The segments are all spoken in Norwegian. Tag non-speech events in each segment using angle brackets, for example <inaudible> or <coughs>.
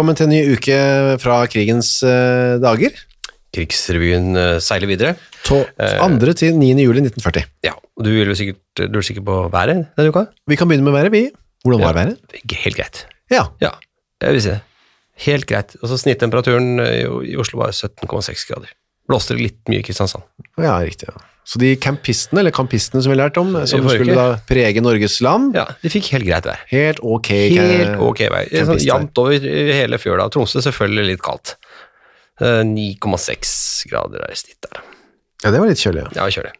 Velkommen til en ny uke fra krigens eh, dager. Krigsrevyen eh, seiler videre. To, 2. til 9. juli 1940. Ja, og du, jo sikkert, du er sikker på været denne uka? Vi kan begynne med været, vi. Hvordan var været? Helt greit. Ja. Ja, jeg vil si det. Helt greit. Og så snittemperaturen eh, i i Oslo var 17,6 grader. Blåste det litt mye i Kristiansand. ja, riktig. Ja. Så de campistene, eller campistene som vi lærte om, som skulle da prege Norges land, Ja, de fikk helt greit vær. helt ok. Helt ok vær. Sånn jevnt over hele fjøla. Tromsø selvfølgelig litt kaldt. Eh, 9,6 grader er snitt der. Ja, det var litt kjølig, ja. Ja, kjølig.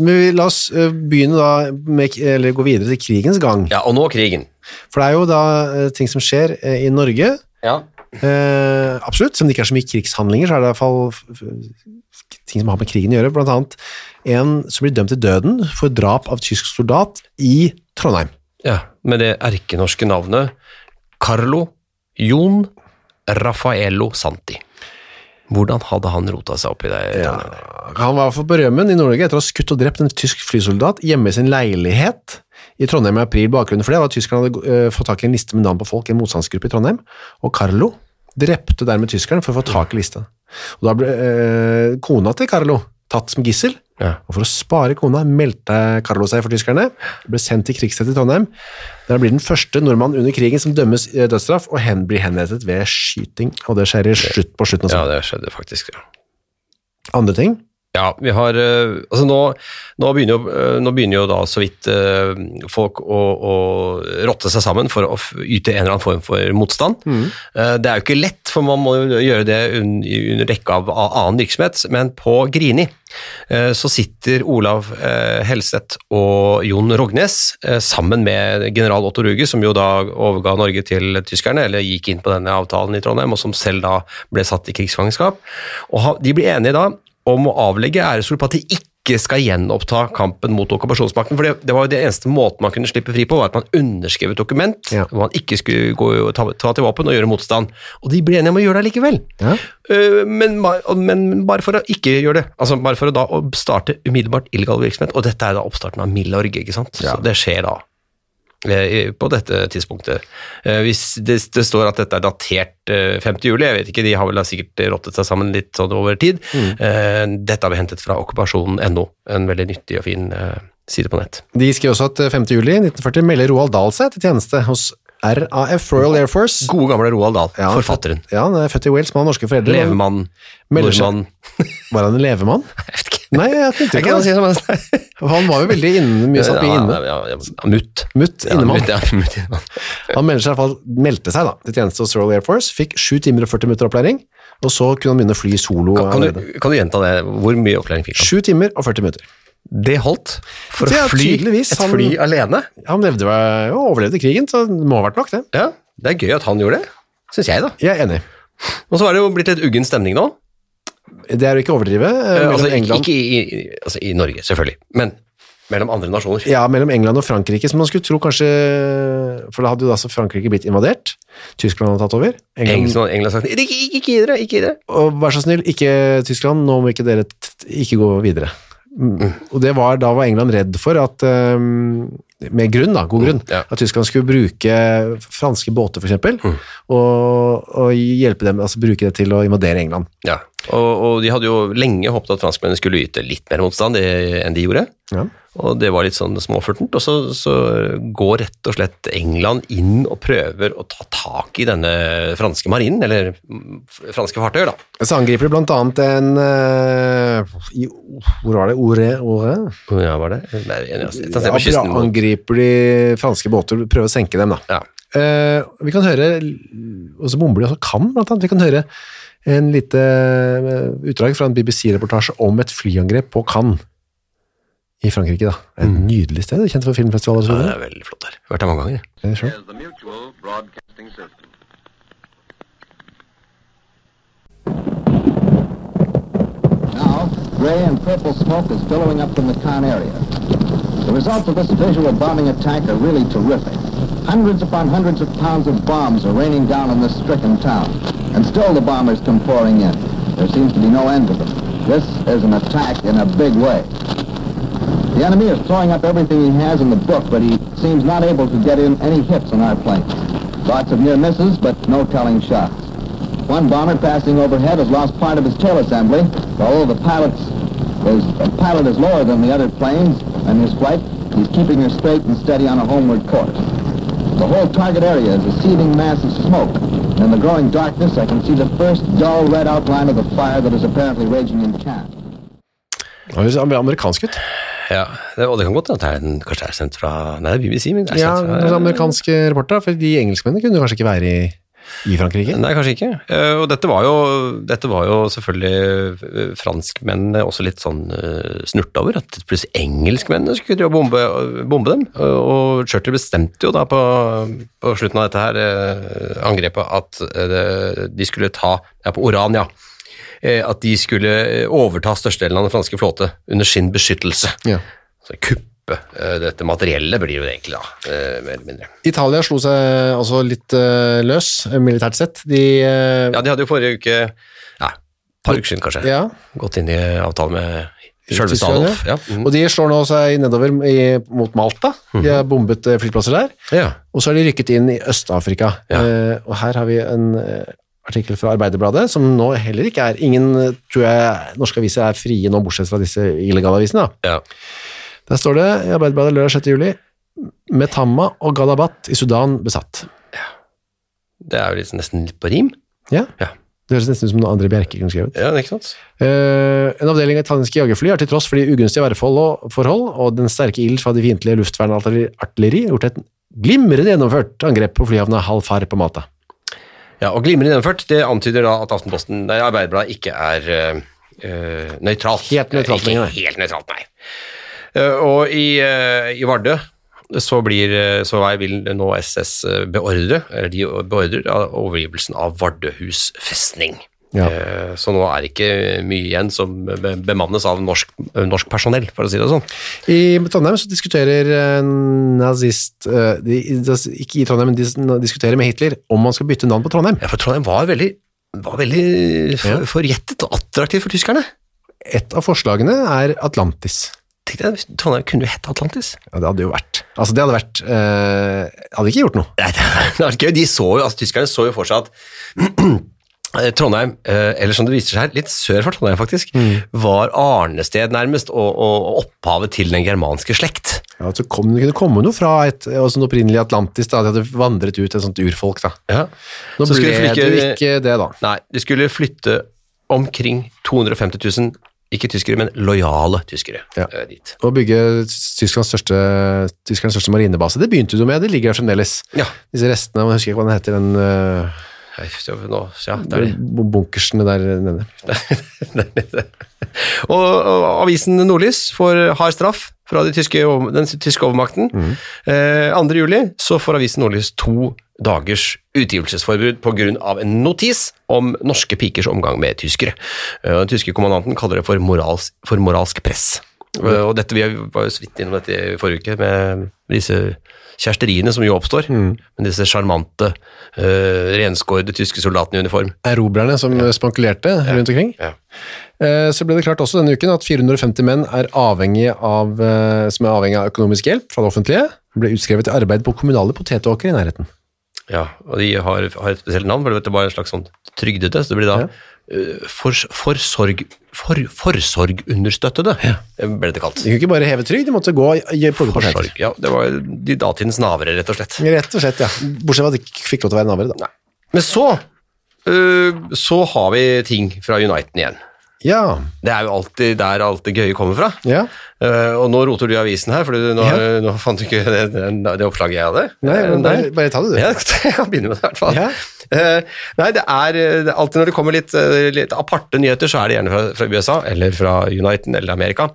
Men vi, la oss eh, begynne da, med, eller gå videre til krigens gang. Ja, og nå krigen. For det er jo da eh, ting som skjer eh, i Norge, Ja. Eh, absolutt, selv om det ikke er så mye krigshandlinger, så er det i hvert fall ting som har med krigen å gjøre, blant annet en som blir dømt til døden for drap av tysk soldat i Trondheim. Ja, med det erkenorske navnet Carlo Jon Raffaello Santi. Hvordan hadde han rota seg opp i det? Han var i hvert fall på rømmen i Norge etter å ha skutt og drept en tysk flysoldat hjemme i sin leilighet i Trondheim i april. Bakgrunnen for det var at tyskerne hadde eh, fått tak i en liste med navn på folk i en motstandsgruppe i Trondheim, og Carlo drepte dermed tyskerne for å få tak i lista. Og da ble eh, kona til Carlo tatt som gissel, Ja. og for å spare kona meldte Carlo seg for tyskerne, ble sendt til krigsstedet i Trondheim. Der blir den første nordmann under krigen som dømmes i dødsstraff, og hen blir henrettet ved skyting, og det skjer i slutt på slutten Også. Ja, det skjedde faktisk, ja. Andre ting? Ja, vi har eh, Altså nå, nå, begynner jo, eh, nå begynner jo da så vidt eh, folk å, å rotte seg sammen for å yte en eller annen form for motstand. Mm. det er jo ikke lett, for man må jo gjøre det under rekke av annen virksomhet, men på Grini så sitter Olav Helseth og Jon Rognes sammen med general Otto Ruge, som jo da overga Norge til tyskerne, eller gikk inn på denne avtalen i Trondheim, og som selv da ble satt i krigsfangenskap. Og de blir enige da om å avlegge æresord på at de ikke skal gjenoppta kampen mot okkupasjonsmakten. For det, det var jo det eneste måten man kunne slippe fri på, var at man underskrev et dokument Ja. hvor man ikke skulle gå og ta, ta til våpen og gjøre motstand. Og de ble enige om å gjøre det likevel. Ja. Øh, men, men bare for å ikke gjøre det, altså bare for å da å starte umiddelbart illegal virksomhet, og dette er da oppstarten av Milorg, ikke sant? Ja. Så det skjer da. Eh, På dette tidspunktet. Eh, Hvis det, det står at dette er datert eh, 5. juli, jeg vet ikke, de har vel sikkert rottet seg sammen litt sånn over tid. Mm. Dette har vi hentet fra okkupasjonen.no, en veldig nyttig og fin eh, side på nett. De skriver også at 5. juli 1940 melder Roald Dahl seg til tjeneste hos RAF, Royal Air Force. Gode gamle Roald Dahl, Ja, forfatteren. Ja, han er født i Wales, men han har norske foreldre. Levemann, Melder nordmann Var han en levemann? <laughs> Jeg. Nei, jeg tenkte ikke kan det. si <laughs> Han var jo veldig inne, mye satt mye inne. Ja, ja, ja, mutt. <laughs> Mutt innemann. Han melder seg i hvert fall, meldte seg da, til tjeneste hos Royal Air Force, fikk 7 timer og 40 minutter opplæring, og så kunne han begynne å fly solo. Kan, kan, du, kan du gjenta det? Hvor mye opplæring fikk han? 7 timer og 40 minutter. Det holdt? For Det å fly et han- fly alene? Han levde, jo, overlevde krigen, så det må ha vært nok det. Ja, det er gøy at han gjorde det, syns jeg, da. Jeg er enig. Og så er det jo blitt litt uggen stemning nå. Det er jo ikke overdrive. eh, Eh, altså, England, ikke i, i, altså, i Norge, selvfølgelig, men mellom andre nasjoner. Ja, mellom England og Frankrike, som man skulle tro kanskje For da hadde jo altså Frankrike blitt invadert. Tyskland hadde tatt over. England, England, sagt ikke, ikke, ikke gi dere, ikke gi dere. og vær så snill, ikke Tyskland, nå må ikke dere ikke gå videre. Mm. Og det var, da var England redd for at um, Med grunn, da, god grunn. Ja. At Tyskland skulle bruke franske båter, for eksempel, og, og hjelpe dem, altså bruke det til å invadere England. Ja, og, og de hadde jo lenge håpet at franskmennene skulle yte litt mer motstand enn de gjorde. Ja. Og det var litt sånn småfurtent. Og så, så går rett og slett England inn og prøver å ta tak i denne franske marinen, eller franske fartøyer, da. Så angriper de blant annet en uh, i, Hvor var det? Ore? Ore? Ja, var det? Nei, jeg, jeg, jeg, Ja, angriper de franske båter, prøver å senke dem, da. Ja. Uh, vi kan høre, og så bomber de også Cannes, blant annet. Vi kan høre en lite eh, utdrag fra en BBC-reportasje om et flyangrep på Cannes i Frankrike. da. Et nydelig sted, kjent for filmfestivaler og så Ja, det er veldig flott der. Vært der mange ganger. Ja, sure. is the Mutual Broadcasting System. gray and purple smoke is billowing up from the Khan area. The results of this visual bombing attack are really terrific. Hundreds upon hundreds of pounds of bombs are raining down on this stricken town, and still the bombers come pouring in. There seems to be no end to them. This is an attack in a big way. The enemy is throwing up everything he has in the book, but he seems not able to get in any hits on our planes. Lots of near misses, but no telling shots. One bomber passing overhead has lost part of his tail assembly, although the pilot's his the pilot is lower than the other planes and his flight, he's keeping her straight and steady on a homeward course. The whole target area is a seething mass of smoke. And in the growing darkness, I can see the first dull red outline of the fire that is apparently raging in camp. Ja, og det kan godt hende at det er en, kanskje er sendt fra Nei, det er BBC, men det er Ja, sendt fra Ja, amerikanske reportere, for de engelskmennene kunne kanskje ikke være i, i Frankrike. Nei, kanskje ikke. Eh, og dette var jo, dette var jo selvfølgelig eh, franskmennene også litt sånn uh, snurt over, at plutselig engelskmennene skulle bombe, bombe dem. Eh, og Churchill bestemte jo da på, på slutten av dette her eh, angrepet at eh, de skulle ta ja, på Oran, ja. Eh, at de skulle overta størstedelen av den franske flåte under sin beskyttelse. Ja. Så kuppe eh, dette materiellet blir jo det egentlig da, eh, mer eller mindre. Italia slo seg også litt eh, løs, eh, militært sett. De eh, Ja, de hadde jo forrige uke, ja, et par uker siden kanskje, ja, gått inn i avtale med Sjølveste Adolf. Ja. Mm. Og de slår nå seg nedover i, mot Malta. De har bombet eh, flyplasser der. ja. Og så har de rykket inn i Øst-Afrika. Ja. Eh, og her har vi en eh, artikkel fra Arbeiderbladet, som nå heller ikke er Ingen, eh, tror jeg, norske aviser er frie nå, bortsett fra disse illegale avisene. ja. Der står det i Arbeiderbladet lørdag 6. juli Metama og Galabat i Sudan besatt. Ja. Det er jo liksom nesten litt på rim. Ja, Ja. Det høres nesten ut som noe André Bjerke kunne skrevet. Ja, ikke sant? Uh, en avdeling av italienske jagerfly har til tross for de ugunstige værforhold og, den sterke ild fra de fiendtlige luftvernartilleri gjort et glimrende gjennomført angrep på flyhavna Halfar på Malta. Ja, og glimrende gjennomført, det antyder da at Aftenposten, nei, Arbeiderbladet ikke er øh, nøytralt. Helt nøytralt Ikke nei. helt nøytralt, nei. Uh, og i, uh, i Vardø så, blir, så vil nå SS beordre, eller de beordrer overgivelsen av Vardøhus festning. Ja. Eh, Så nå er det ikke mye igjen som bemannes av norsk, norsk personell, for å si det sånn. I Trondheim så diskuterer eh, nazist eh, de, Ikke i Trondheim, men de diskuterer med Hitler om man skal bytte navn på Trondheim. Ja, for Trondheim var veldig, var veldig for, forjettet og attraktiv for tyskerne. Et av forslagene er Atlantis. Deg, Trondheim kunne jo hett Atlantis. Ja, det hadde jo vært Altså, det hadde vært øh, Hadde ikke gjort noe. Nei, <laughs> det hadde var gøy. De så jo, altså Tyskerne så jo for seg at <clears throat> Trondheim, eh, eller som det viser seg her, litt sør for Trondheim faktisk, var arnested nærmest, og, og opphavet til den germanske slekt. Ja, så kom, det kunne komme noe fra et altså, opprinnelig Atlantis, da, de hadde vandret ut et sånt urfolk. da. Ja. Nå Så ble flytte- det jo ikke det, da. Nei, de skulle flytte omkring 250 000, ikke tyskere, men lojale tyskere Ja. eh, dit. Og bygge Tysklands største, Tysklands største marinebase, det begynte du med, det ligger der fremdeles. Ja. Disse restene, jeg husker ikke hva den heter, den Nå, ja, det er det. bunkersene <laughs> der nede. Og, og avisen Nordlys får hard straff fra de tyske, den tyske overmakten. Eh, 2. juli så får avisen Nordlys to dagers utgivelsesforbud av en notis om norske pikers omgang med tyskere. Eh, den tyske kommandanten kaller det for, morals, for moralsk press. Eh, og dette, Vi var jo så vidt innom dette i forrige uke, med disse kjæresteriene som jo oppstår. Med disse sjarmante, uh, renskårede tyske soldatene i uniform. Erobrerne som spankulerte rundt omkring. Ja. Eh, Så ble det klart også denne uken at 450 menn er avhengige av, eh, som er avhengig av økonomisk hjelp fra det offentlige, ble utskrevet til arbeid på kommunale potetåkre i nærheten. Ja, og de har, har et spesielt navn, for det var en slags sånn trygdete, så det blir da Ja. Eh, for, forsorg, for, forsorgunderstøttede, ble det kalt. De kunne ikke bare heve trygd, de måtte gå. Forsorg, ja, det var de datidens navere, rett og slett. Rett og slett, ja. Bortsett fra at de ikke fikk lov til å være navere, da. Men så, eh, så har vi ting fra Uniten igjen. Ja, Det er jo alltid der alt det gøye kommer fra. ja. Eh, og nå roter du i avisen her, for nå, Ja. nå fant du ikke det, det, det oppslaget jeg hadde. Nei, Eh, men bare, bare ta det, du. Ja, <laughs> jeg kan begynne med det i hvert fall. Ja. Uh, nei, det er, det alltid når det kommer litt, litt aparte nyheter, så er det gjerne fra, fra USA, eller fra Uniten, eller Amerika.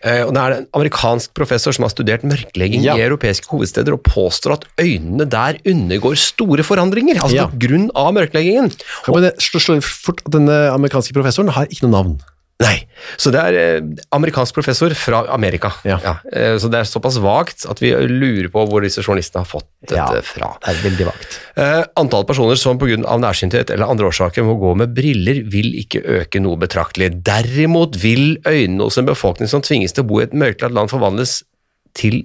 Uh, og det er en amerikansk professor som har studert mørklegging Ja. i europeiske hovedsteder, og påstår at øynene der undergår store forandringer, altså Ja. av mørkleggingen. men det slår slå fort at denne amerikanske professoren har ikke noe navn. Nei. Så det er eh, amerikansk professor fra Amerika. Ja. eh, så det er såpass vagt at vi lurer på hvor disse journalistene har fått dette Ja. fra. Det er veldig vagt. Eh, antall personer som pga. nærsynthet eller andre årsaker må gå med briller, vil ikke øke noe betraktelig. Derimot vil øynene hos en befolkning som tvinges til å bo i et mørklagt land, forvandles til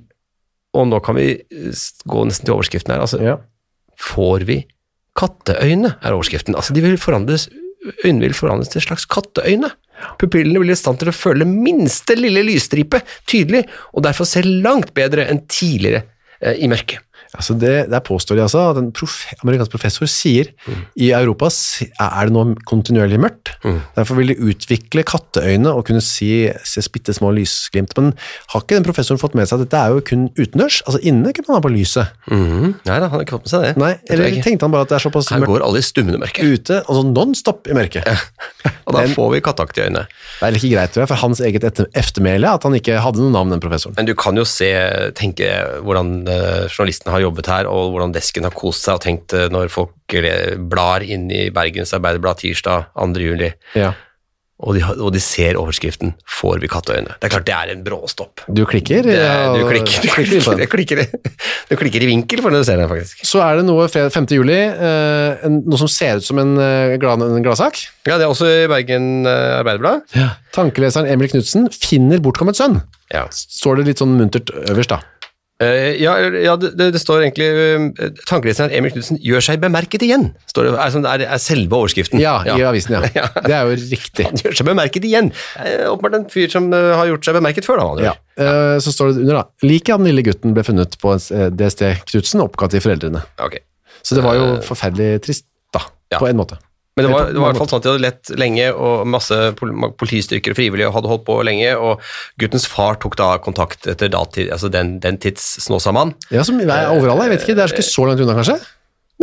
Og nå kan vi gå nesten til overskriften her. altså Ja. Får vi katteøyne, er overskriften. Altså, de vil forandres, øynene vil forandres til et slags katteøyne. Pupillene blir i stand til å føle minste lille lysstripe tydelig, og derfor ser langt bedre enn tidligere eh, i mørket. Altså det, der påstår de altså at en profe amerikansk professor sier i Europa er det nå kontinuerlig mørkt. Derfor vil de utvikle katteøyne og kunne si, se bitte små lysglimt. Men har ikke den professoren fått med seg at dette er jo kun utendørs? Altså inne kunne man ha på lyset. Nei da, han har ikke fått med seg det. Nei, eller tenkte han bare at det er såpass mørkt. Her går alle i stummende mørke, ute, altså non-stop i mørket. og da får vi katteaktige øyne. Det er ikke greit tror jeg, for hans eget eftermæle at han ikke hadde noe navn, den professoren. Men du kan jo se, tenke hvordan eh, journalisten har jobbet her, og hvordan desken har kost seg og tenkt eh, når folk blar inn i Bergens Arbeiderblad tirsdag 2. juli, Ja. og de, og de ser overskriften 'Får vi katteøyne'. Det er klart det er en bråstopp. Du klikker? Det, ja, du klikker, du klikker du klikker, du klikker i vinkel for når du ser den, faktisk. Så er det noe 5. juli, eh, noe som ser ut som en, eh, glad, en gladsak. Ja, det er også i Bergen Arbeiderblad. Arbeiderblad. Tankeleseren Emil Knudsen finner bortkommet sønn. Ja. Står det litt sånn muntert øverst da. Eh, ja, ja det, det står egentlig uh, Tankeleseren Emil Knutsen gjør seg bemerket igjen, står det, er, er, er selve overskriften. Ja, i avisen, ja. <laughs> Ja. Det er jo riktig. Han gjør seg bemerket igjen. Eh, Åpenbart en fyr som eh, har gjort seg bemerket før, da. Ja. Eh, Så står det under da. Liket av den lille gutten ble funnet på eh, DST Knudsen, oppkalt til foreldrene. Okay. Så det var jo forferdelig trist da, ja. på en måte. Men det var, det var i hvert fall sånn at de hadde lett lenge, og masse politistyrker og frivillige hadde holdt på lenge, og guttens far tok da kontakt etter datid, altså den, den tids Snåsamann. Ja, som er overalt, jeg vet ikke, det er ikke så langt unna kanskje?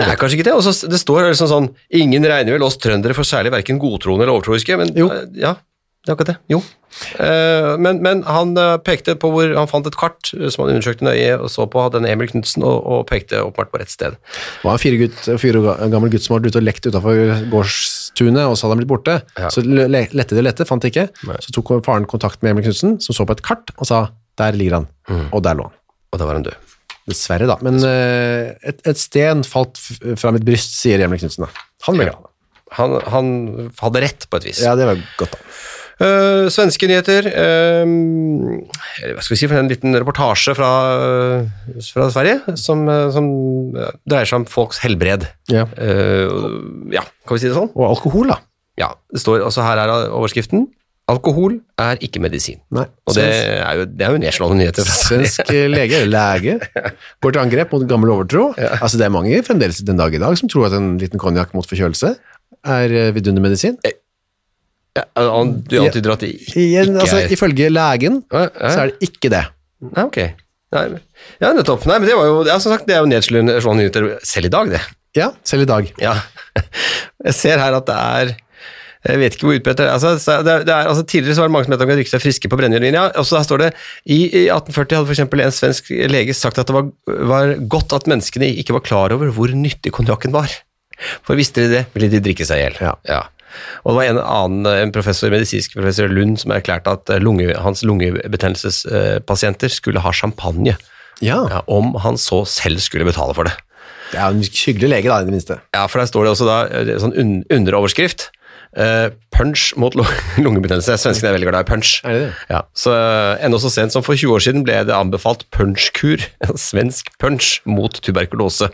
Nei, kanskje ikke det. Og så det står liksom sånn Ingen regner vel oss trøndere for særlig verken godtroende eller overtroiske, men Jo. eh, ja, det er akkurat det. Jo. Eh, men, men han eh, pekte på hvor Han fant et kart eh, som han undersøkte nøye, og så på hadde en Emil Knutsen, og, og pekte åpenbart på rett sted. Det var en fire, gutt, fire gammel gutt som hadde vært ute og lekt utenfor gårdstunet, og så hadde han blitt borte. Ja. Så le- lette det lette, fant det ikke. Nei. Så tok faren kontakt med Emil Knudsen, som så på et kart, og sa, der ligger han. Mm. Og der lå han. Og da var han død. Dessverre da, men uh, et, et sten falt fra mitt bryst, sier Emil Knudsen. Han ble Ja. glad. Han, han hadde rett, på et vis. Ja, det var godt da. Eh, svenske nyheter. uh, hva skal vi si, for en liten reportasje fra, fra Sverige som, eh, som eh, dreier seg om folks helbred. Ja. Eh, ja, kan vi si det sånn? Og alkohol da. Ja, det står altså her er overskriften. Alkohol er ikke medisin. Nei, Og det er jo, det er jo nedslående nyheter. svensk lege, lege, <laughs> går til angrep mot gammel overtro. Altså det er mange fremdeles den dag i dag som tror at en liten konjakk mot forkjølelse er eh, vidundermedisin. Ja, du antyder at det ikke Igjen, altså, er ifølge legen Ja, ja. så er det ikke det. Nei, ok. Nei, ja, nettopp. Nei, men det var jo, ja, som sagt, det er jo nedslående nyheter selv i dag, det. Ja, selv i dag. Ja. <laughs> Jeg ser her at det er jeg vet ikke hvor utbredt. Altså, det er, altså, tidligere så var det mange som het at de kunne drikke seg friske på brennevinlinja. Og så der står det i, i 1840 hadde f.eks. en svensk lege sagt at det var, var godt at menneskene ikke var klar over hvor nyttig konjakken var. For visste de det, ville de drikke seg i hjel. Ja. Og det var en annen en professor, medisinsk professor Lund som erklærte at eh, lunge, hans lungebetennelsespasienter skulle ha champagne. Ja, Ja, om han så selv skulle betale for det. det er en hyggelig lege da, i det minste. Ja, for der står det også da eh, sånn un underoverskrift. Eh, punch mot <laughs> lungebetennelse. Svenskene er veldig glad i punch. Er det det? Ja, så eh, Ennå så sent som for 20 år siden ble det anbefalt punchkur. <laughs> En svensk punch mot tuberkulose.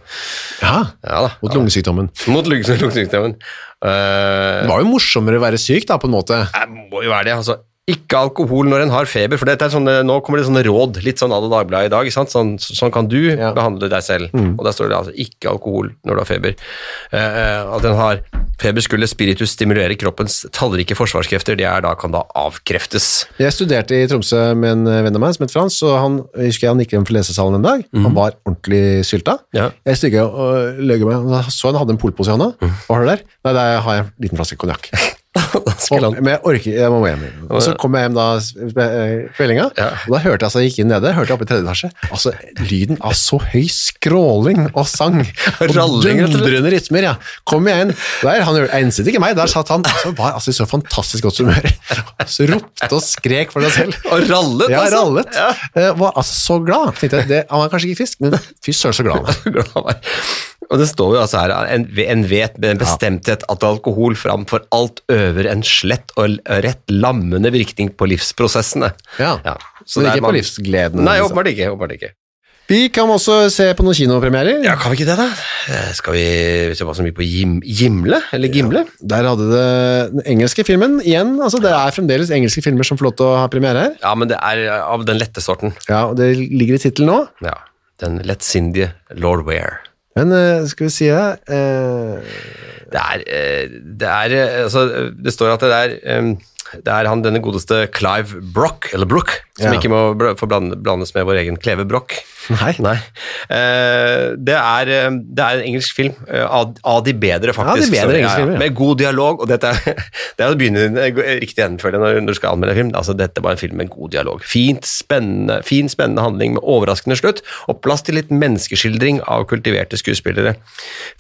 Ja, Ja da. mot lungesykdommen. <laughs> Mot lungesykdommen. Uh, Det var jo morsommere å være syk da, på en måte. det må jo være det. altså ikke alkohol når en har feber, for er sånne, nå kommer det sånne råd, litt sånn Ada Dagbladet i dag. sant? Sånn, sånn kan du Ja. behandle deg selv. Og Der står det altså ikke alkohol når du har feber. Eh, at en har feber skulle spiritus stimulere kroppens tallrike forsvarskrefter, det er da, kan da avkreftes. Jeg studerte i Tromsø med en venn av meg som het Frans, og han, jeg husker han gikk hjem fra lesesalen en dag. Han var ordentlig sylta. Ja. Jeg stygge og løy meg, så han hadde en polpose i hånda. Hva har du der? Nei, der har jeg en liten flaske konjakk. <laughs> Og, men jeg orker jeg må hjem. Og så kom jeg hjem da kveldinga, Ja. og da hørte jeg altså, jeg gikk inn nede, hørte jeg oppe i tredje etasje, altså lyden av så høy skråling og sang, <laughs> og dundrende rytmer, ja. Kom jeg inn, der, han enset ikke meg, der satt han, så var altså i så fantastisk godt humør. Så ropte og skrek for seg selv. Og rallet, Ja, altså! rallet. Ja. Uh, Var altså så glad. Tenkte jeg, det, han var kanskje ikke frisk, men fy søren så glad han var. <laughs> Og det står jo altså her en, en vet med en bestemthet at alkohol framfor alt øver en slett og rett lammende virkning på livsprosessene. Ja, men det er ikke på livsgleden. Nei, liksom. åpenbart ikke. ikke. Vi kan også se på noen kinopremierer. Ja, Kan vi ikke det, da? Eh, Skal vi se hva så mye på Gim Gimle? Eller Gimle? Der hadde det den engelske filmen igjen. altså Det er fremdeles engelske filmer som får lov til å ha premiere her. Ja, men det er av den lette sorten. Ja, og Det ligger i tittelen nå. Ja. Den lettsindige Lord Ware. Men eh, skal vi si det? Eh, Det er, eh, det er eh, altså, Det står at det er det er han denne godeste Clive Brock, eller Brook, som Ja. ikke må bl- få blande- blandes med vår egen Kleve Broch. Nei. Eh, det, er, eh, det er en engelsk film, av, av de bedre, faktisk. Ja, de bedre engelske filmer, ja. Med god dialog, og dette er, <laughs> det er å begynne riktig ende når, når du skal anmelde en film. Altså, dette var en film med god dialog. Fint, spennende, fin, spennende handling med overraskende slutt, og plass til litt menneskeskildring av kultiverte skuespillere.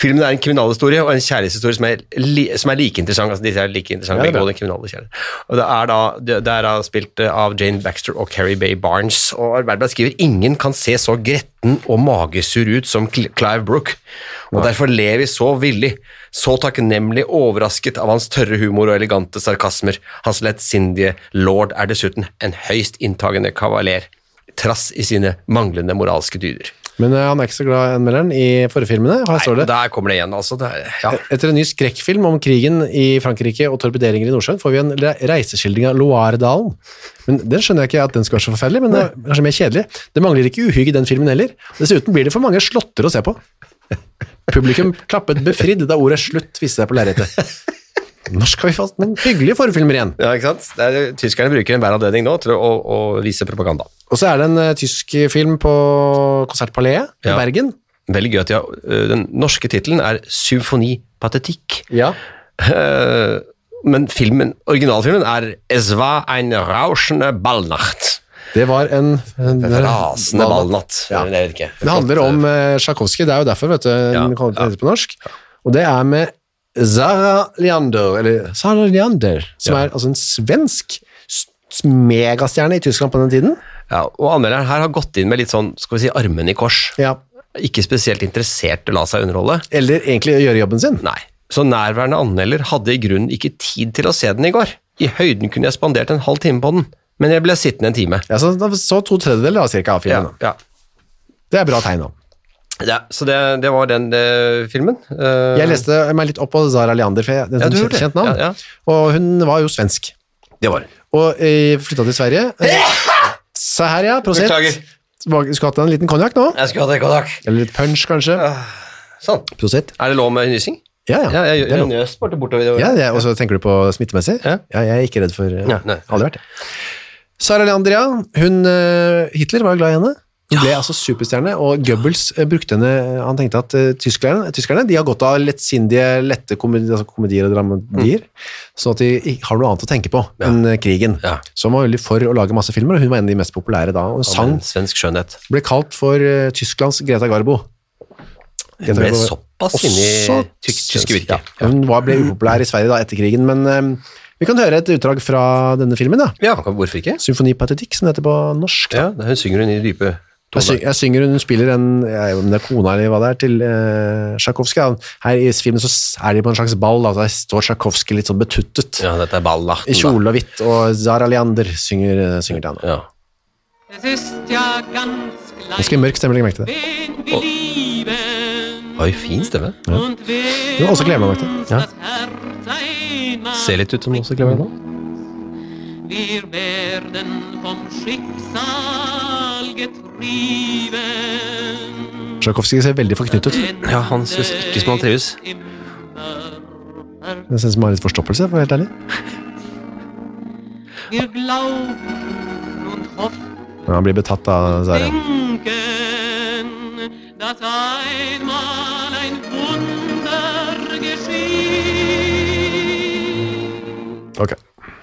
Filmen er en kriminalhistorie og en kjærlighetshistorie som er, li, som er like interessant. Altså, disse er like interessante, Ja, begge og den kriminale kjærlighet. Og det er da, det, er da spilt eh, av Jane Baxter og Carrie Bay Barnes, og Arbeiderbladet skriver ingen kan se så gretten og magesur ut som Clive Brook, og derfor ler vi så villig, så takknemlig overrasket av hans tørre humor og elegante sarkasmer. Hans lettsindige lord er dessuten en høyst inntagende kavaler, trass i sine manglende moralske dyder. Men uh, han er ikke så glad anmelderen i forfilmene. filmene. Her står det Der kommer det igjen, altså. Det er, ja. Etter en ny skrekkfilm om krigen i Frankrike og torpederinger i Nordsjøen, får vi en re- reiseskildring av Loiredalen. Men Den skjønner jeg ikke at den skal være så forferdelig, men det er kanskje mer kjedelig. Det mangler ikke uhygg i den filmen heller. Dessuten blir det for mange slåtter å se på. Publikum klappet befridd da ordet slutt viste seg på lerretet. Når skal vi få noen hyggelige forfilmer igjen? Ja, ikke sant? Det er, tyskerne bruker enhver anledning nå til å, å, å vise propaganda. Og så er det en uh, tysk film på Konsertpaleet i Ja. Bergen. Veldig gøy at ja, øh, Den norske tittelen er Symfoni patetikk'. Ja. Uh, Men filmen, originalfilmen er Es war ein rauschende Ballnacht. Det var en, en Rasende ballnatt. Ja. Det, vet ikke. Det handler om uh, Tsjajkovskij, det er jo derfor vet du, den kommer til å hete på norsk. Og det er med Zara Leander, eller Zara Leander, som Ja. er altså en svensk megastjerne i Tyskland på den tiden. Ja, og anmelderen her har gått inn med litt sånn, skal vi si, armene i kors. Ja. Ikke spesielt interessert i å la seg underholde. Eller egentlig gjøre jobben sin. Nei. Så nærværende anmelder hadde i grunnen ikke tid til å se den i går. I høyden kunne jeg spandert en halv time på den, men jeg ble sittende en time. Ja, så, så to tredjedeler av cirka av Ja, filmen. ja. Det er bra tegn nå. ja så det, det var den det, filmen. Uh, Jeg leste meg litt opp på Zara Leander, for jeg, det Ja, du kjent kjent navn. Ja, ja. Og hun var jo svensk. Det var hun. Og eh, flytta til Sverige. <laughs> Se her, ja. Prosent. Beklager. Skulle hatt en liten konjakk nå. Jeg skulle hatt en konjakk. Eller litt punch, kanskje. Sånn. Prosent. Er det lov med nysing? Ja, ja. Ja, jeg, jeg, lov. nøs bare bortover. Ja, ja, og så tenker du på smittemessig? Ja. jeg er ikke redd for uh, Ja. Aldri vært det. Sara Leandria. Hun, eh, Hitler var jo glad i henne. Hun ble altså superstjerne, og Goebbels eh, brukte henne Han tenkte at uh, tyskerne, tyskerne de har godt av lettsindige, lette komedier, altså komedier og dramedier, sånn at de har noe annet å tenke på enn eh, krigen. Ja. Så hun var veldig for å lage masse filmer, og hun var en av de mest populære da. Og hun sang svensk skjønnhet. ble kalt for uh, Tysklands Greta Garbo. Hun ble såpass inne i tysk, tyske virker. Ja, hun var, ble upopulær i Sverige da etter krigen, men uh, vi kan høre et utdrag fra denne filmen, da. Ja, hvorfor ikke? Symfoni patetikk, som det heter på norsk. Da. Ja, hun synger hun i dype Jeg, syng, jeg synger hun spiller en jeg vet om det er kona eller hva det er, til eh, Tsjajkovskij. Her i filmen så er de på en slags ball, da. der står Tsjajkovskij litt sånn betuttet Ja, dette er ballnachten. i kjole og hvitt, og Zara Leander synger, eh, synger til han. Ja. Ja Ganske mørk stemme, legg merke til det. wir. Oi, fin stemme. Und wer Ja, også Kleveland, du. uns Ja. Ser litt ut som også Kleveland nå. wir werden vom Schicksal. Tsjajkovskij ser veldig forknyttet ut. Ja, han synes ikke som han trives. Det ser ut som han har litt forstoppelse, for å være helt ærlig. Men han blir betatt av geschieht. Ok.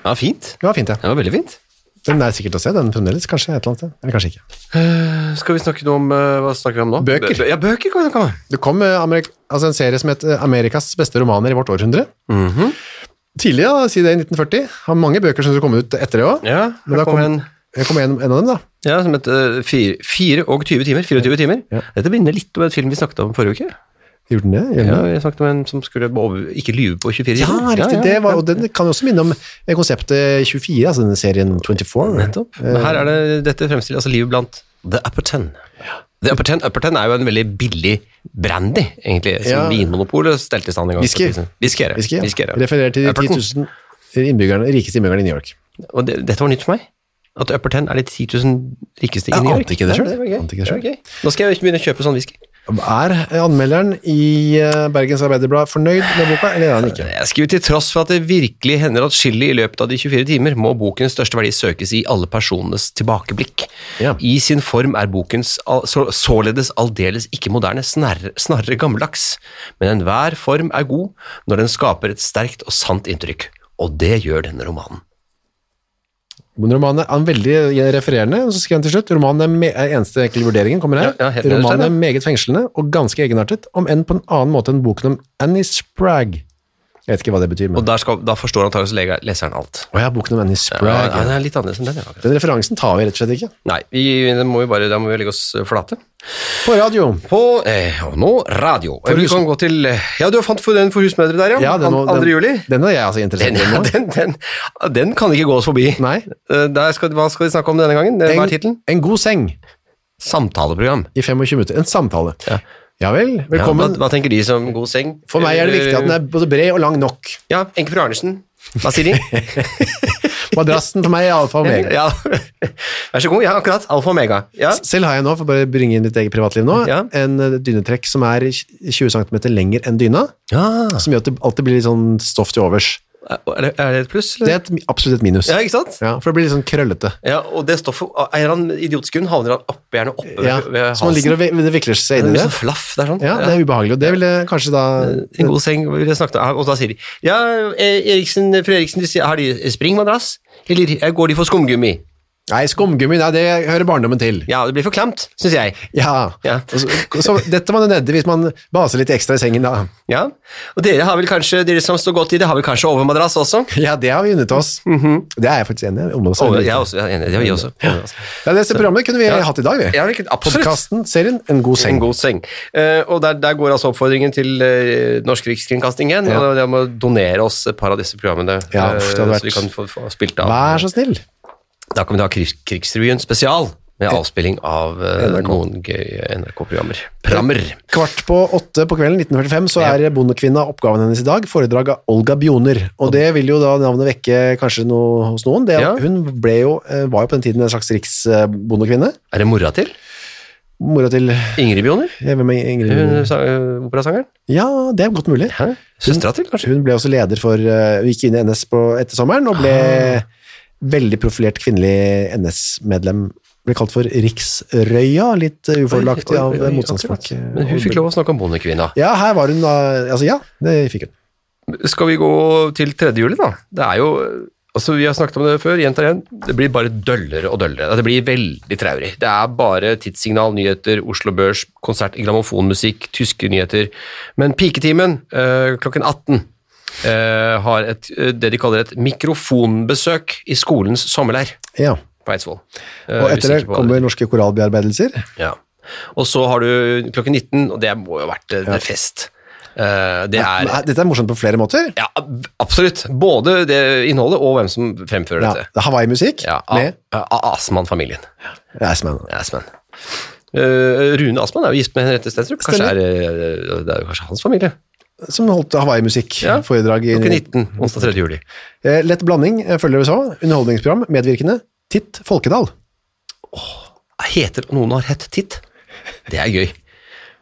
Ja, fint. Var fint, ja. Det var veldig fint. Den er sikkert å se, den fremdeles, kanskje, et eller annet sted. Eller kanskje ikke. Skal vi snakke noe om uh, Hva snakker vi om nå? Bøker. Bø- Ja, bøker kan om. Det kom uh, Amerik altså en serie som het Amerikas beste romaner i vårt århundre. Tidlig, da, si det i 1940. Har mange bøker som kom ut etter det òg. Ja, Men da kom- en kom en, en av dem, da. ja, som fire, fire og 20 timer. 24 timer. Ja. Dette minner litt om et film vi snakket om forrige uke. Gjorde den det? Gjorde Ja, jeg snakket om en som skulle over, ikke lyve på 24 Ja, timer. riktig. Det var, og den kan også minne om eh, konseptet 24, altså denne serien 24. Nettopp. Men her er det dette fremstiller altså livet blant The Upper Ten. The Upper Ten, Upper Ten er jo en veldig billig brandy, egentlig, som Ja. Vinmonopolet stelte i stand en gang. Whisky. Whisky, ja. Ja. Er. Refererer til de 10 000 innbyggerne, rikeste innbyggerne i New York. Og det, dette var nytt for meg. At Upper Ten er de 10 000 rikeste i New York. Jeg. Ja. Ante ikke det sjøl. Okay. Okay. Nå skal jeg ikke begynne å kjøpe sånn whisky. Er anmelderen i eh, Bergens Arbeiderblad fornøyd med boka, eller er han ikke? Jeg skriver til tross for at det virkelig hender atskillig i løpet av de 24 timer, må bokens største verdi søkes i alle personenes tilbakeblikk. Ja. I sin form er bokens således aldeles ikke moderne, snarere, snarere gammeldags, men enhver form er god når den skaper et sterkt og sant inntrykk, og det gjør denne romanen. Romanen er veldig refererende, så skriver han til slutt romanen er, eneste vurderingen kommer her. Ja, ja, romanen er meget fengslende og ganske egenartet, om enn på en annen måte enn boken om Annie Spragg. Jeg vet ikke hva det betyr, Og men der skal, da forstår antakeligvis leseren alt. Å ja, boken om Annie Ja, Spragg. ja, det er litt annerledes enn den, ja. Den referansen tar vi rett og slett ikke. Nei, vi, det må vi bare, da må vi legge oss flate. På radio. På, eh, og nå radio. For vi kan gå til, eh, ja, du har fant for den for husmødre der, ja. Ja, den, må- An- 2. den, juli. Den er jeg altså interessert Den, i den, den, den kan ikke gå oss forbi. Nei. Eh, skal, hva skal de snakke om denne gangen? Hva er tittelen? en god seng Samtaleprogram. i 25 minutter. En samtale. Ja. Ja vel, Ja, velkommen. hva, hva tenker de som god seng? For meg er det viktig at den er både bred og lang nok. Ja, Enke fru Arnesen. Hva sier de? <laughs> Madrassen for meg er alfa og omega. <laughs> ja. Vær så god. Ja, akkurat. Alfa og omega. Ja. Selv har jeg nå, for bare å bringe inn mitt eget privatliv nå, Ja. en eh, dynetrekk som er 20 cm lenger enn dyna, ja. som gjør at det alltid blir litt sånn stoff til overs. Er det, er det et pluss? Det er et, absolutt et minus. Ja, ikke sant? Ja, for det blir litt sånn krøllete. Ja, og det stoffet, eller annen idiotisk grunn havner han oppe, gjerne oppe Ja, ved, ved så man ligger og det vikler seg Det inn i blir det. sånn flaff, det er sånn. Ja, det er ubehagelig, og det ville kanskje da En god seng, vil jeg snakke om. Og da sier de Ja, eh, Eriksen, fru Eriksen, de sier, har de springmadrass? Eller eh, går de for skumgummi? Nei, skumgummi, nei, det hører barndommen til. Ja, det blir for klamt, syns jeg. Ja. Ja. Så, så dette må det nedi hvis man baser litt ekstra i sengen, da. Ja, Og dere har vel kanskje, dere som står godt i det, har vel kanskje overmadrass også? Ja, det har vi unnet oss. Det er jeg faktisk enig i. Over, er også, ja, er enig, det har vi også. Overmadrass. Ja, dette programmet kunne vi Ja. hatt i dag, vi. Ja. Podkasten, serien En god seng. En god seng. Uh, og der, der går altså oppfordringen til uh, Norsk Rikskringkasting igjen, Ja. og det om å donere oss et par av disse programmene, Ja, eh, uff, det hadde så vi kan få, få spilt av. Vær så snill. Da kan vi ta krig Krigsrevyen spesial, med avspilling av NRK. noen gøye NRK-programmer. Prammer. Kvart på åtte på kvelden 1945 så er Bondekvinna oppgaven hennes i dag, foredrag av Olga Bjoner. Og det vil jo da navnet vekke kanskje noe hos noen. Det, Ja. Hun jo, eh, var jo på den tiden en slags riksbondekvinne. Er det mora til? Mora til Ingrid Bjoner? Hvem er Ingrid Hun eh, Operasangeren? Ja, det er godt mulig. Søstera til, kanskje? Hun ble også leder for Hun gikk inn i NS på etter sommeren og ble Ah. Veldig profilert kvinnelig NS-medlem. Ble kalt for Riksrøya, litt ufordelaktig av motstandsfolk. Men hun fikk lov å snakke om bondekvinna. Ja, her var hun da Altså, ja, det fikk hun. Skal vi gå til 3. juli, da? Det er jo Altså, Vi har snakket om det før, gjentar igjen. Det blir bare døllere og døllere. Det blir veldig traurig. Det er bare tidssignal, nyheter, Oslo Børs, konsert grammofonmusikk, tyske nyheter. Men Piketimen eh, klokken 18 eh, har et, eh, det de kaller et mikrofonbesøk i skolens sommerleir Ja. på Eidsvoll. Eh, Og etter det kommer norske korallbearbeidelser. ja. Og så har du klokken 19, og det må jo ha vært en fest. Eh, det er Dette er morsomt på flere måter. Ja, absolutt. Både det innholdet og hvem som fremfører Ja, dette. det Hawaii-musikk Ja, med Asman-familien. Asman. Asman. Eh, Rune Asman er jo gift med Henriette Stenstrup. Kanskje er, eh, det er jo kanskje hans familie. Som holdt Hawaii-musikk-foredrag i Klokken 19, onsdag 3. juli. Eh, Lett blanding eh, følger vi så. Underholdningsprogram, medvirkende. Titt Folkedal. Heter noen har hett Titt? Det er gøy.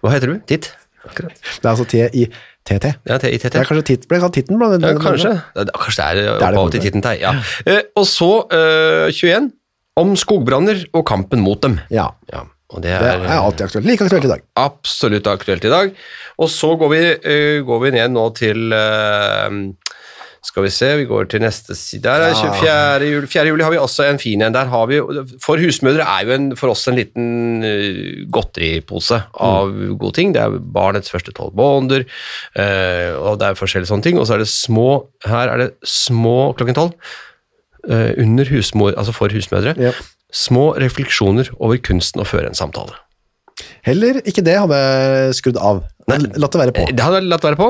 Hva heter du? Titt? Akkurat. Det er altså T-I-T-T. Ja, TITT. Det er kanskje titt, ble kalt titten? blant- Ja, kanskje. Kanskje det er opphavet til. Titten Tei. Ja. Eh, og så eh, 21 om skogbranner og kampen mot dem. Ja, Ja, og det det er, er alltid aktuelt. Like aktuelt i dag. absolutt aktuelt i dag. Og så går vi, eh, går vi ned nå til, eh, Skal vi se, vi går til neste side. Der er 24. juli. 4. juli har vi også en fin en. Der har vi, for husmødre er jo en, for oss en liten eh, godteripose av gode ting. Det er barnets første tolv måneder, og det er forskjellige sånne ting. Og så er det små, her er det små klokken tolv, under husmor, altså for husmødre, Ja. Små refleksjoner over kunsten å føre en samtale. Heller ikke det hadde jeg skrudd av. Latt det være på. Det hadde jeg latt være på.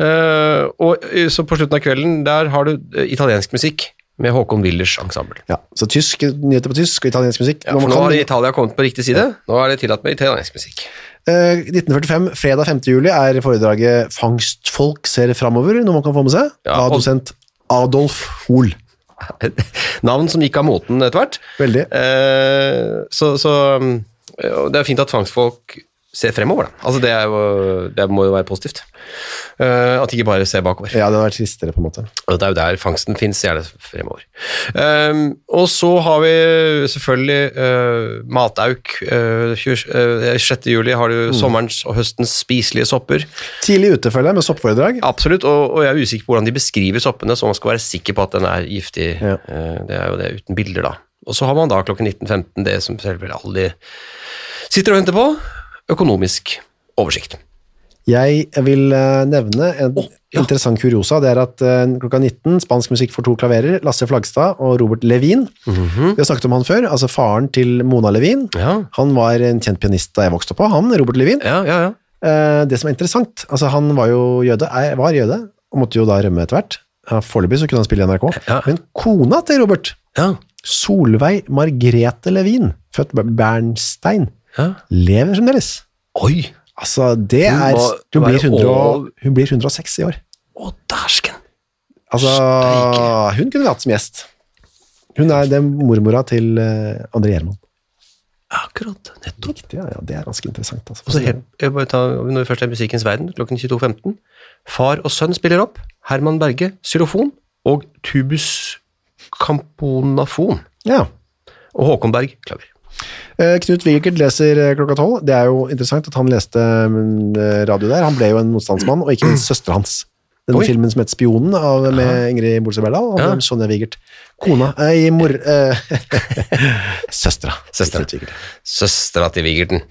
Uh, og eh, så på slutten av kvelden, der har du eh, italiensk musikk med Håkon Willers ensemble. Ja, så tysk, nyheter på tysk og italiensk musikk. Ja, for nå har Italia kommet på riktig side. Nå er det tillatt med italiensk musikk. Uh, 1945, fredag 5. juli, er foredraget 'Fangstfolk ser framover', noe man kan få med seg, Ja, av dosent Adolf Hoel. <laughs> Navn som gikk av moten etter hvert. Veldig. Eh, så så um, det er fint at fangstfolk ser fremover, da. Altså, det, jo, det må jo være positivt. Uh, at ikke bare ser bakover. Ja, det hadde vært tristere, på en måte. Og det er jo der fangsten finnes, gjerne fremover. Um, og så har vi selvfølgelig uh, matauk. Uh, 6. juli har du sommerens og høstens spiselige sopper. Tidlig ute, føler jeg, med soppforedrag. Absolutt, og, og jeg er usikker på hvordan de beskriver soppene, så man skal være sikker på at den er giftig. Ja. Det er jo det uten bilder, da. Og så har man da klokken 19.15 det som selvfølgelig alle sitter og venter på, økonomisk oversikt. Jeg vil eh, nevne en ja. interessant kuriosa. Det er at eh, klokka 19, spansk musikk for to klaverer, Lasse Flagstad og Robert Levin. Vi har snakket om han før, altså faren til Mona Levin. Ja, Han var en kjent pianist da jeg vokste opp på, han, Robert Levin. ja, ja. ja. Eh, Det som er interessant, altså han var jo jøde, er- var jøde, og måtte jo da rømme etter hvert. Foreløpig så kunne han spille i NRK. Men kona til Robert, ja. Solveig Margrethe Levin, født Bernstein, ja. lever fremdeles. Oi! Altså, det Hun er Hun blir, 100, og- hun blir 106 i år. Å, dæsken! Altså, hun kunne vi hatt som gjest. Hun er den mormora til eh, André Gjerman. Akkurat, nettopp. Riktig, ja, ja, det er ganske interessant. Altså. Og helt, jeg bare tar, når vi først er i musikkens verden, klokken 22.15. Far og sønn spiller opp. Herman Berge, xylofon, og tubus camponafon. Ja. Og Håkon Berg, klaver. Eh, Knut Wigert leser eh, klokka tolv. Det er jo interessant at han leste mm, radio der. Han ble jo en motstandsmann, og ikke minst <clears throat> søster hans. Den Oi. filmen som het Spionen av, med Ingrid Bolse Berdal, og Ja. Sonja Wigert. Kona eh, mor... Eh, Søstera. <laughs> Søstera. Søstera til Vigerten.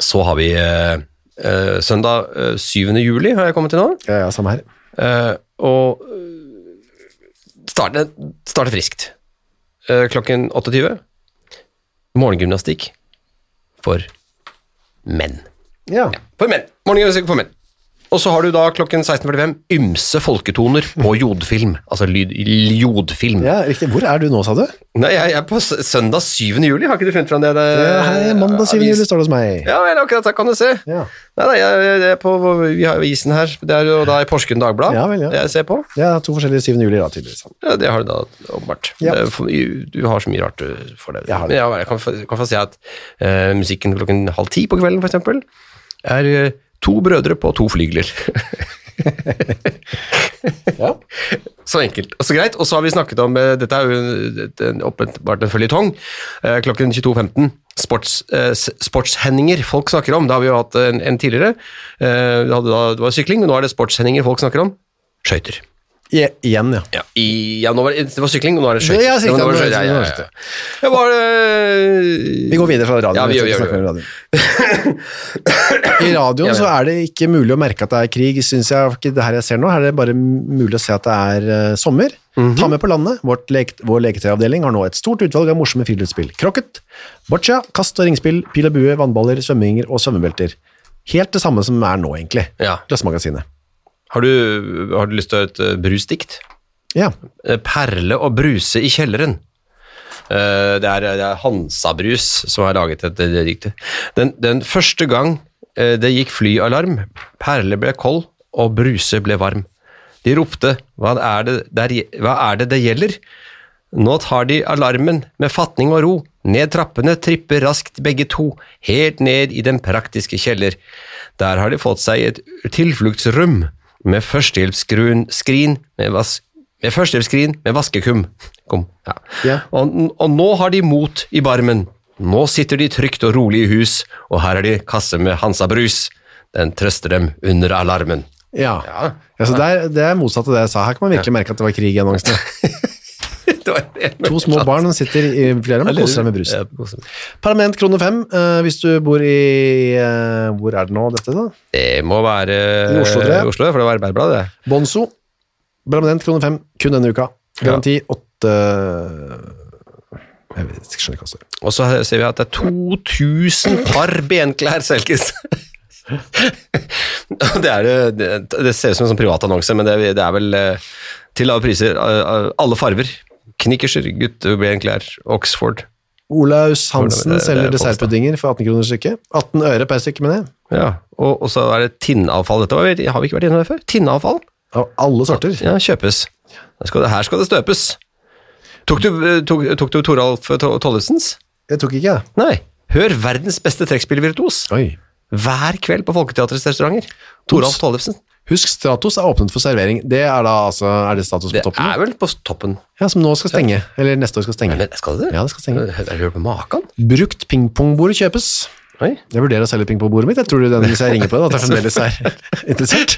Så har vi eh, eh, søndag eh, 7. juli, har jeg kommet til nå. Ja, ja, samme her. Eh, og eh, starte, starte friskt. Eh, klokken 28. Morgengymnastikk for menn. Ja. For menn. Morgengymnastikk for menn. Og så har du da klokken 16.45 ymse folketoner på jodfilm. Altså lyd, jodfilm. ja, riktig. Hvor er du nå, sa du? Nei, jeg er på søndag 7. juli. Har ikke du funnet fram det? det Ja, hei, mandag 7. avis- juli står det hos meg. Ja, vel, akkurat der kan du se. Ja. Nei, nei, jeg, jeg, er på, vi har avisen her. Det er jo da i Porsgrunn Dagblad Ja, vel, ja. jeg ser på. Ja, to forskjellige 7. juli da, tydeligvis. Ja, det har du da åpenbart. Ja. Du har så mye rart du får det. Jeg har det. Men ja, jeg kan, kan få si at uh, musikken klokken halv ti på kvelden, for eksempel, er eh, to brødre på to flygler. <laughs> Ja. Så enkelt og så greit. Og så har vi snakket om eh, Dette er jo åpenbart en føljetong. Eh, klokken 22.15. Sports, eh, sportshendinger folk snakker om. Det har vi jo hatt en, en tidligere. Eh, det, var sykling, men nå er det sportshendinger folk snakker om. Skøyter. I, igjen, ja. Ja, i, ja var det, det var sykling, og nå er det skøyter. Ja, ja, ja, ja. Var det Vi går videre fra radioen. Ja, vi vi, vi radioen. <coughs> I radioen så er det ikke mulig å merke at det er krig, synes jeg. Ikke det her jeg ser nå, her er det bare mulig å se at det er uh, sommer. Mhm. Ta med på landet. Vårt lek, vår leketøyavdeling har nå et stort utvalg av morsomme friluftsspill. Krokket, boccia, kast og ringspill, pil og bue, vannballer, svømminger og svømmebelter. Helt det samme som er nå, egentlig. Ja. Glassmagasinet. Har du, har du lyst til å høre et eh, brusdikt? Ja. Eh, Perle og bruse i kjelleren. Eh, Det er, det er Hansa-brus som har laget dette diktet. Den, den første gang det gikk flyalarm, Perle ble kold og bruse ble varm. De ropte, hva er det, der, hva er det det gjelder? Nå tar de alarmen med fatning og ro. Ned trappene tripper raskt begge to, helt ned i den praktiske kjeller. Der har de fått seg et tilfluktsrom med førstehjelpsskrin med, vas med førstehjelpsskrin med vaskekum. Kom, ja. Ja. Og, og nå har de mot i barmen. Nå sitter de trygt og rolig i hus, og her er de kasse med Hansa Brus. Den trøster dem under alarmen. Ja. Ja. Så det, er, det er motsatt av det jeg sa. Her kan man virkelig merke at det var krig i annonsene. <laughs> <laughs> To små barn sitter i flere og koser seg med brus. Permanent krone fem, eh, hvis du bor i eh, Hvor er det nå, dette, da? Det må være I Oslo, tror jeg. i Oslo, for det var Arbeiderbladet, det. Bonzo. Permanent krone fem, kun denne uka. Garanti åtte Jeg vet, ikke, skjønner ikke hva det står. Og så ser vi at det er 2000 par benklær selges. <laughs> det, er, det, det, ser ut som en sånn privatannonse, men det, det er vel eh, til lave priser. eh, Alle farver. Knickerser, guttebenklær, Oxford. Olaus Hansen er selger er dessertpuddinger for 18 kroner stykket. 18 øre per stykke, mener jeg. Ja, og, og så er det tinnavfall. Dette var, har vi ikke vært innom det før? Tinnavfall Av alle sorter. ja, kjøpes. Her skal det, her skal det støpes. Tok du, eh, tok, tok du Toralf To- Tollefsens? Jeg tok ikke, jeg. Nei. Hør verdens beste trekkspillvirtuos. Hver kveld på Folketeatrets restauranter. Toralf Tollefsen. Husk, Stratos er åpnet for servering. Det er da altså Er det Stratos på Det toppen? er vel på toppen. Ja, som nå skal stenge. Eller neste år skal stenge. Men skal det det? Ja, det skal stenge. Jeg hører på maken? Brukt pingpongbord kjøpes. Oi. Jeg vurderer å selge pingpongbordet mitt. Jeg tror den, hvis jeg ringer på det, at jeg fremdeles er <laughs> interessert.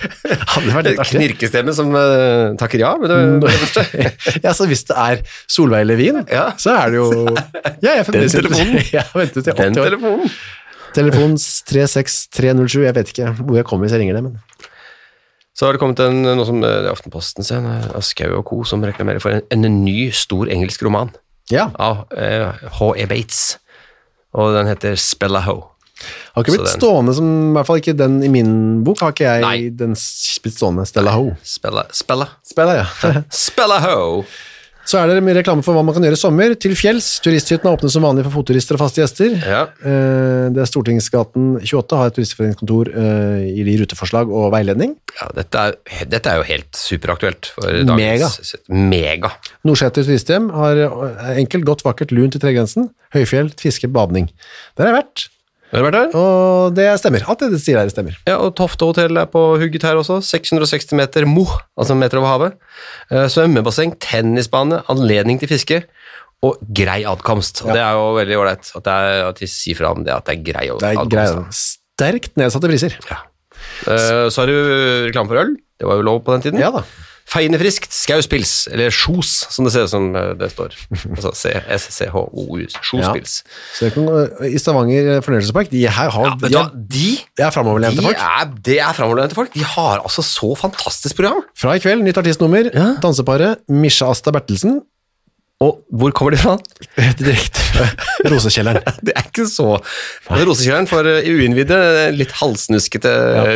Hadde vært litt artig. Knirkestemme som uh, takker ja men det, det <laughs> ja, så hvis det er Solveig Levin, Ja. så er det jo Ja, jeg er fremdeles <laughs> Den telefonen. Jeg har ventet Den 80 år. telefonen. Telefon 36307. Jeg vet ikke hvor jeg kommer hvis jeg ringer det, men Så har det kommet en, noe som eh, Aftenposten ser, av Skau og co. som reklamerer for en, en ny, stor engelsk roman ja. av eh, H.E. Bates. Og den heter 'Spellahoe'. Har ikke blitt den- stående som I hvert fall ikke den i min bok. Har ikke jeg Nei. den blitt stående. Stella Ho. Spella, Spella. Spella, ja. <laughs> Spellaho! Så er det mye reklame for hva man kan gjøre i sommer. Til fjells. Turisthyttene åpnes som vanlig for fotturister og faste gjester. Ja. Eh, Det er Stortingsgaten 28 har et turistforeningskontor eh, i de ruteforslag og veiledning. ja dette, er, dette er jo helt superaktuelt. For Mega. dagens, Mega. Nordseter turisthjem har eh, enkelt, godt, vakkert, lunt til tregrensen. Høyfjell, fiske, badning. Der har jeg vært, Har du vært der? og det stemmer. Alt det det sier her stemmer. Ja, og Tofte hotell er på hugget her også. 660 meter mo, altså meter over havet. Eh, Svømmebasseng, tennisbane, anledning til fiske og grei adkomst. Og Det er jo veldig ålreit at, det at de sier fra om det at det er grei Det er adkomst. greit. Sterkt nedsatte priser. Ja. Eh, Så har du reklame for øl. Det var jo lov på den tiden. Ja da. Feiende friskt, Skauspils, eller Sjos, som det ser ut som eh, det står. Altså C-S-C-H-O-U, Sjospils. Ja. eh, I Stavanger fornøyelsespark, de her har Ja, du de de, er framoverlente de folk. er, det er framoverlente folk. De har altså så fantastisk program. Fra i kveld, nytt artistnummer. Ja. Danseparet Misha Asta Bertelsen. Og hvor kommer de fra? <laughs> Direkte fra Rosekjelleren. <laughs> Det er ikke så Rosekjelleren for uh, uinnvidde, litt halvsnuskete uh,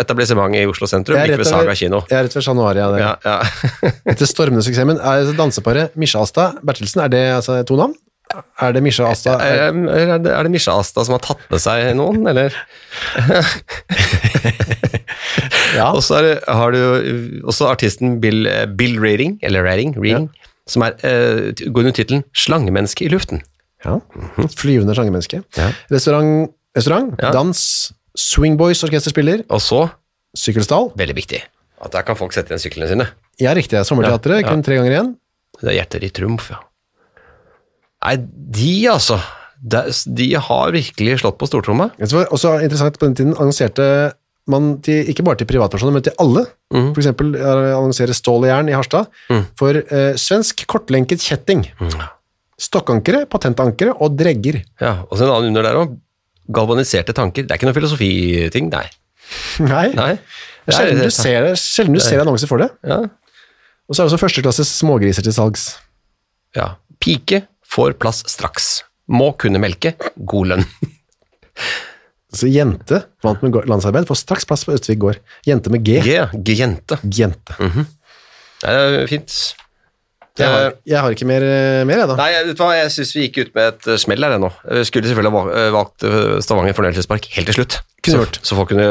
etablissement i Oslo sentrum, like ved Saga kino. jeg er rett ved Chat Noir, ja. Ja, ja. <laughs> Etter stormende suksessen er danseparet Misha Asta Bertelsen. Er det altså to navn? Er det Misha Asta Er, er det, er det Misha Asta som har tatt med seg noen, eller? Ja. Og så har du også artisten Bill, eh, Bill Reading, eller Reading, Reading som er, eh, går under tittelen 'Slangemenneske i luften'. ja. Flyvende slangemenneske. Ja. Restaurant, restaurant Ja. dans, Swingboys orkester spiller, Og så, sykkelstall. veldig viktig, at der kan folk sette igjen syklene sine. Ja, riktig. Sommerteatret, Ja, kun tre ganger igjen. Det er Hjerter i trumf, ja. Nei, de altså, de, de har virkelig slått på stortromma. Var også interessant på den tiden annonserte man til, ikke bare til privatpersoner, men til alle. Mm. For eksempel eh, annonsere stål og jern i Harstad for eh, svensk kortlenket kjetting. Mm. Stokkankere, patentankere og dregger. Ja, og så en annen under der òg. Galvaniserte tanker. Det er ikke noe filosofiting, nei. <laughs> Nei, Nei. Det er- sjelden du ser, sjelden du ser annonser for det. Ja. Og så er det også førsteklasses smågriser til salgs. ja. Pike får plass straks. Må kunne melke. God lønn. <laughs> Så jente, vant med landsarbeid, får straks plass på Østvik gård. Jente med G. G, ja. G-jente. Jente. Det er fint. Jeg har, jeg har ikke mer, eh, mer jeg da. Nei, vet du hva, jeg syns vi gikk ut med et eh, smell her ennå. Vi skulle selvfølgelig ha va- eh, valgt eh, Stavanger fornøyelsespark helt til slutt. Så, så folk kunne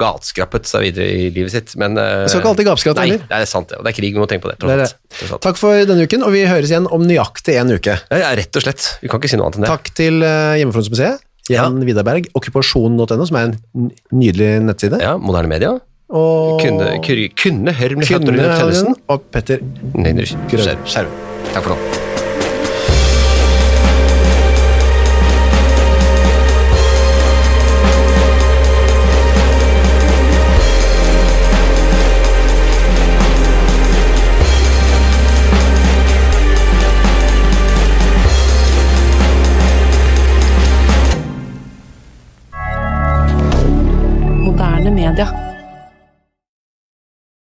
gatskrappet seg videre i livet sitt. Men eh, Jeg skal ikke alltid gapskratte heller. det er sant det. Og det er krig, vi må tenke på det. Det det. Tross. Takk for denne uken, og vi høres igjen om nøyaktig en uke. Ja, rett og slett. Vi kan ikke si noe annet enn det. Takk til uh, Jan Vidarberg, okkupasjonen.no, som er en nydelig nettside. Ja, moderne media. Og Kunne, kunne, kunne Hørm Tønnesen. og Petter Nei, Grøn- Takk for nå.